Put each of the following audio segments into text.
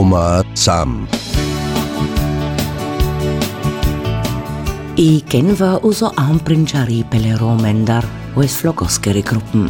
Roma Sam. I Genva uso ampringiari pelle romendar, o es flogoskeri gruppen.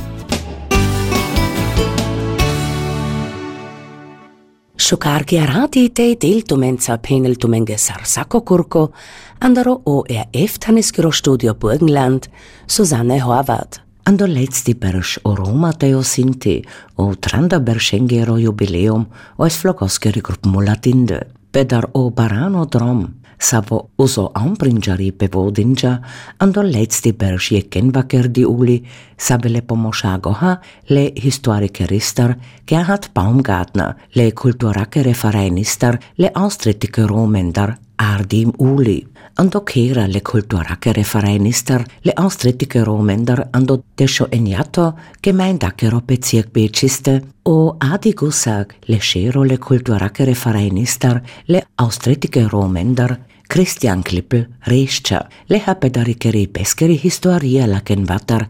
Šukar chiarati te del tumenza penel tumenge sarsako kurko, andaro ORF Tanniskiro Studio Burgenland, Susanne Horvath. Ando letzti berš o Roma teo sinti, o tranda beršengero jubileum, o es flogoskeri grup mulatinde. Pedar o barano drom, savo uso ampringiari pevodinja, ando letzti berš je kenvaker di uli, sabele pomošagoha, le historike ristar, Gerhard Baumgartner, le kulturakere vereinistar, le austritike romendar, ardim uli. Ando kera le kulturakere vereinistar, le austritike romendar, ando desho eniato, gemeindakero bezirk bečiste, o adi gusag, le šero le kulturakere vereinistar, le austritike romendar, Christian Klippel, Rescha, le hapedarikeri peskeri historia laken vatar,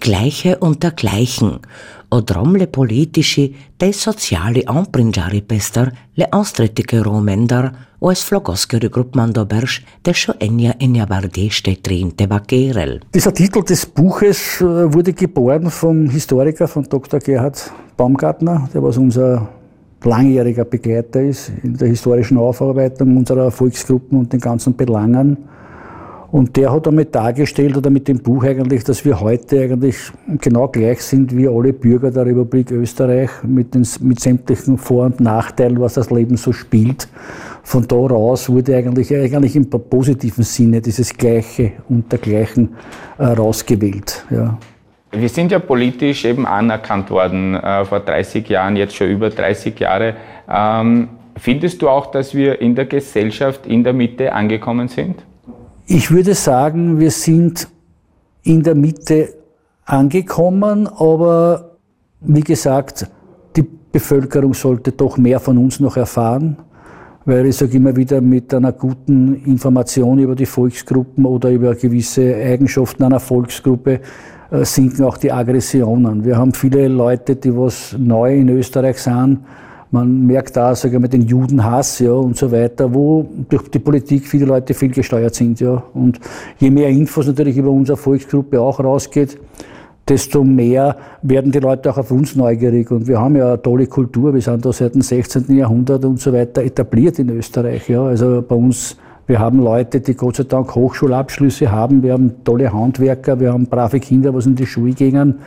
Gleiche unter Gleichen, odrom le politici, de sociali ampringiari pester, le austritike romendar, o es flogoskeri gruppmando bersch, de scho enja enja vardi stetrin te vakerel. Dieser Titel des Buches äh, wurde geboren vom Historiker, von Dr. Gerhard Baumgartner, der was unser langjähriger Begleiter ist in der historischen Aufarbeitung unserer Volksgruppen und den ganzen Belangen. Und der hat damit dargestellt oder mit dem Buch eigentlich, dass wir heute eigentlich genau gleich sind wie alle Bürger der Republik Österreich mit, den, mit sämtlichen Vor- und Nachteilen, was das Leben so spielt. Von da raus wurde eigentlich, eigentlich im positiven Sinne dieses Gleiche und dergleichen äh, rausgewählt. Ja. Wir sind ja politisch eben anerkannt worden äh, vor 30 Jahren, jetzt schon über 30 Jahre. Ähm, findest du auch, dass wir in der Gesellschaft in der Mitte angekommen sind? Ich würde sagen, wir sind in der Mitte angekommen, aber wie gesagt, die Bevölkerung sollte doch mehr von uns noch erfahren, weil ich sage immer wieder, mit einer guten Information über die Volksgruppen oder über gewisse Eigenschaften einer Volksgruppe äh, sinken auch die Aggressionen. Wir haben viele Leute, die was neu in Österreich sind, man merkt da, ich mal, den Judenhass, ja, und so weiter, wo durch die Politik viele Leute viel gesteuert sind, ja. Und je mehr Infos natürlich über unsere Volksgruppe auch rausgeht, desto mehr werden die Leute auch auf uns neugierig. Und wir haben ja eine tolle Kultur, wir sind da seit dem 16. Jahrhundert und so weiter etabliert in Österreich, ja. Also bei uns, wir haben Leute, die Gott sei Dank Hochschulabschlüsse haben, wir haben tolle Handwerker, wir haben brave Kinder, was in die Schule gingen.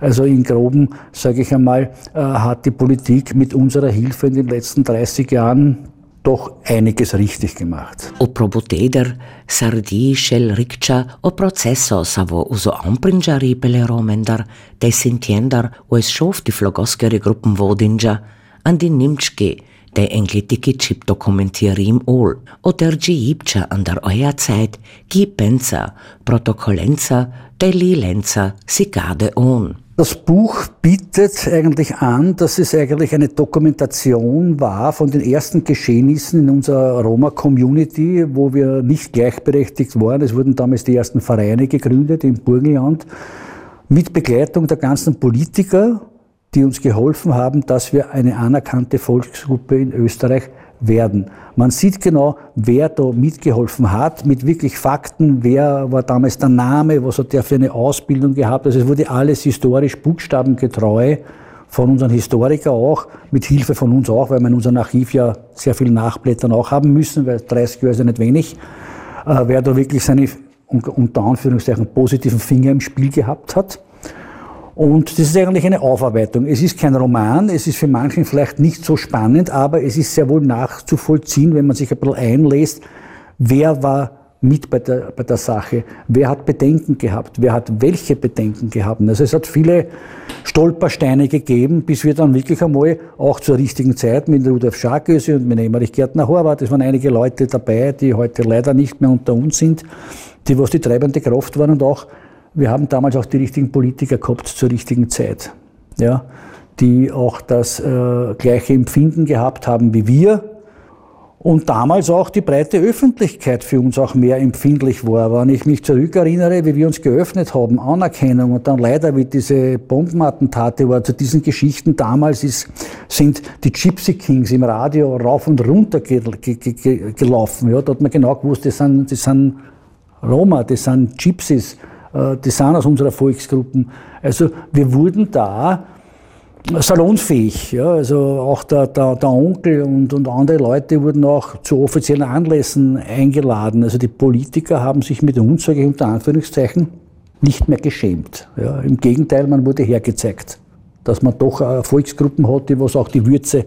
Also in groben, sage ich einmal, äh, hat die Politik mit unserer Hilfe in den letzten 30 Jahren doch einiges richtig gemacht. O probuteder, sardi shel rikcha, o processo savo uso ampringiari pele romendar, desentiendar, o es schof die flogoskeri gruppen vodinja, an die nimtschke, de englitiki chip dokumentierim ol, o der giibcha an der euer Zeit, gipenza, protokollenza, de lilenza, sigade on. Das Buch bietet eigentlich an, dass es eigentlich eine Dokumentation war von den ersten Geschehnissen in unserer Roma-Community, wo wir nicht gleichberechtigt waren. Es wurden damals die ersten Vereine gegründet im Burgenland mit Begleitung der ganzen Politiker, die uns geholfen haben, dass wir eine anerkannte Volksgruppe in Österreich werden. Man sieht genau, wer da mitgeholfen hat, mit wirklich Fakten, wer war damals der Name, was hat der für eine Ausbildung gehabt. Also es wurde alles historisch buchstabengetreu von unseren Historikern auch, mit Hilfe von uns auch, weil wir in unserem Archiv ja sehr viel Nachblättern auch haben müssen, weil 30 Jahre ist ja nicht wenig, äh, wer da wirklich seine unter Anführungszeichen positiven Finger im Spiel gehabt hat. Und das ist eigentlich eine Aufarbeitung. Es ist kein Roman, es ist für manchen vielleicht nicht so spannend, aber es ist sehr wohl nachzuvollziehen, wenn man sich ein bisschen einlässt, wer war mit bei der, bei der Sache, wer hat Bedenken gehabt, wer hat welche Bedenken gehabt. Also es hat viele Stolpersteine gegeben, bis wir dann wirklich einmal auch zur richtigen Zeit mit Rudolf Scharköse und mit Emmerich Gärtner Horvath, es waren einige Leute dabei, die heute leider nicht mehr unter uns sind, die was die treibende Kraft waren und auch wir haben damals auch die richtigen Politiker gehabt zur richtigen Zeit, ja, die auch das äh, gleiche Empfinden gehabt haben wie wir und damals auch die breite Öffentlichkeit für uns auch mehr empfindlich war. Wenn ich mich zurückerinnere, wie wir uns geöffnet haben, Anerkennung und dann leider wie diese Bombenattentate war, zu diesen Geschichten damals ist sind die Gypsy Kings im Radio rauf und runter gelaufen. Ja, da hat man genau gewusst, das sind, das sind Roma, das sind Gypsies, äh, das sind aus unserer Volksgruppen. Also wir wurden da salonsfähig. Ja, also auch der, der, der Onkel und, und andere Leute wurden auch zu offiziellen Anlässen eingeladen. Also die Politiker haben sich mit uns, sage ich unter Anführungszeichen, nicht mehr geschämt. Ja, Im Gegenteil, man wurde hergezeigt, dass man doch äh, Volksgruppen hat, die was auch die Würze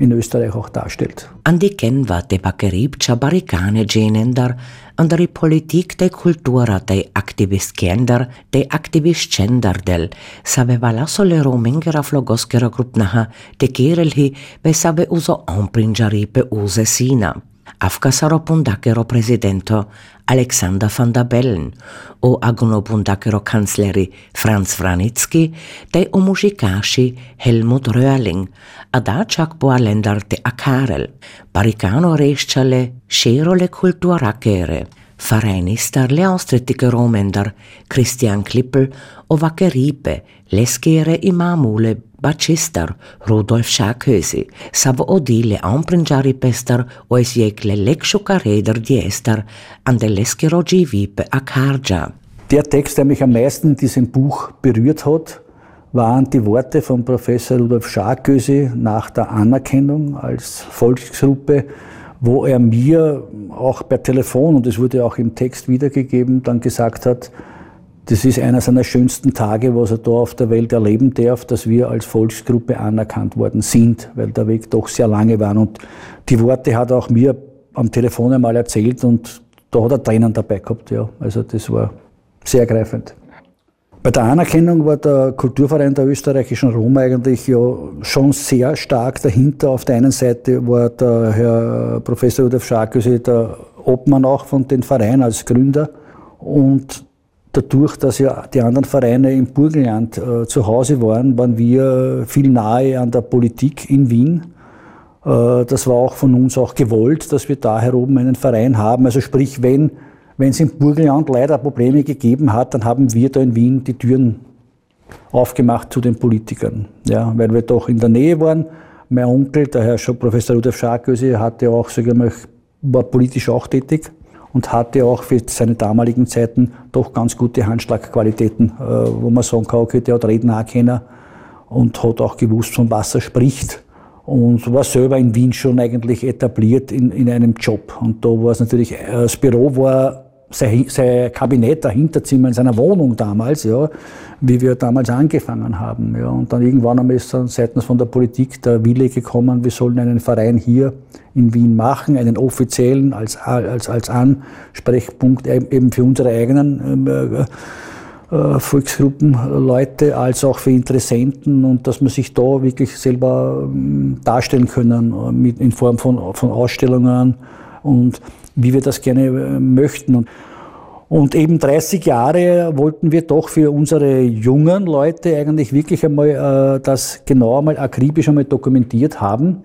in Österreich auch darstellt. Andi Kenva te pakeribča barikane dženendar, andari politik te kultura te aktivist kendar, te aktivist čendar del, save valaso le romengera flogoskera grupnaha, te kirelhi, be save uso omprinjari pe use sina. Afkasaro pundakero presidento Alexander van der Bellen o agono pundakero kancleri Franz Wranitzky te o mužikaši Helmut Röhrling, a da čak po alendar te akarel, paricano reščale šerole kulturakere, Vereinistar Leonstrittige Romender, Christian Klippel o Vakeripe, Leskere Imamule Bacistar, Rudolf Schakösi, savo odile ampringiari pestar o esjekle lekšukareder diestar an der Leskero Givipe Akarja. Der Text, der mich am meisten in diesem Buch berührt hat, waren die Worte von Professor Rudolf Scharkösi nach der Anerkennung als Volksgruppe, wo er mir auch per Telefon, und es wurde auch im Text wiedergegeben, dann gesagt hat, das ist einer seiner schönsten Tage, was er da auf der Welt erleben darf, dass wir als Volksgruppe anerkannt worden sind, weil der Weg doch sehr lange war. Und die Worte hat er auch mir am Telefon einmal erzählt und da hat er Tränen dabei gehabt. Ja. Also das war sehr ergreifend. Bei der Anerkennung war der Kulturverein der österreichischen Roma eigentlich ja schon sehr stark dahinter. Auf der einen Seite war der Herr Professor Rudolf Scharköse der Obmann auch von den Verein als Gründer und dadurch, dass ja die anderen Vereine im Burgenland äh, zu Hause waren, waren wir viel nahe an der Politik in Wien. Äh, das war auch von uns auch gewollt, dass wir da heroben einen Verein haben. Also sprich, wenn wenn es im Burgenland leider Probleme gegeben hat, dann haben wir da in Wien die Türen aufgemacht zu den Politikern, ja, weil wir doch in der Nähe waren. Mein Onkel, der Herr Professor Rudolf Scharköse, hatte auch, sage ich mal, war politisch auch tätig und hatte auch für seine damaligen Zeiten doch ganz gute Handschlagqualitäten, äh, wo man sagen kann, okay, der hat Reden auch kennen und hat auch gewusst, von was er spricht und war selber in Wien schon eigentlich etabliert in, in einem Job. Und da war es natürlich, äh, das Büro war sein, sein Kabinett, Hinterzimmer in seiner Wohnung damals, ja, wie wir damals angefangen haben. Ja. Und dann irgendwann einmal ist dann seitens von der Politik der Wille gekommen, wir sollen einen Verein hier in Wien machen, einen offiziellen als, als, als Ansprechpunkt eben für unsere eigenen äh, äh, Volksgruppenleute als auch für Interessenten und dass man sich da wirklich selber äh, darstellen können äh, mit, in Form von, von Ausstellungen und wie wir das gerne äh, möchten. Und eben 30 Jahre wollten wir doch für unsere jungen Leute eigentlich wirklich einmal äh, das genau einmal akribisch einmal dokumentiert haben,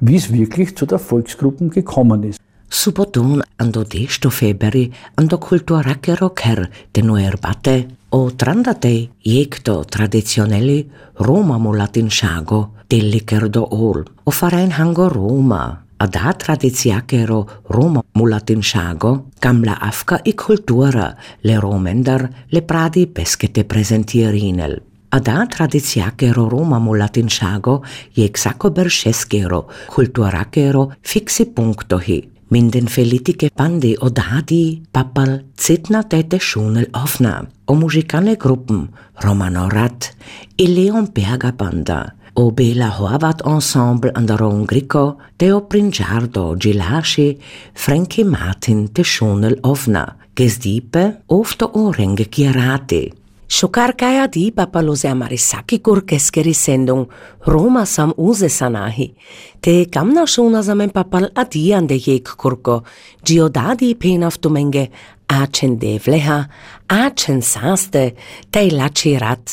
wie es wirklich zu der Volksgruppen gekommen ist. Subotun ando desto feberi ando culturache rocker de noerbate o trandate jekto tradizionelli Roma mulatin shago delliker do ol o farein hango Roma a tradiziakero Roma mulatinšago, kam la afka i kultura le romendar le pradi peskete prezentierinel. Ad a tradiziakero Roma mulatinšago je xako beršeskero kulturakero fixi punktohi. Minden felitike pandi odadi papal citna tete šunel ofna. O mužikane gruppen Romano Rat i Leon Berga Banda – obelahoavat ensemble andaron grico Teo Pringiardo Gilasci, Frankie Martin Teshonel Ovna, gesdipe ofto orenge chiarati. Șocar caia di papalozea marisaki kurkeskeri sendon Roma sam uze sanahi. Te kamna šuna zamen papal adian de jek kurko, giodadi penavtumenge acen devleha, acen saste, tei laci rat.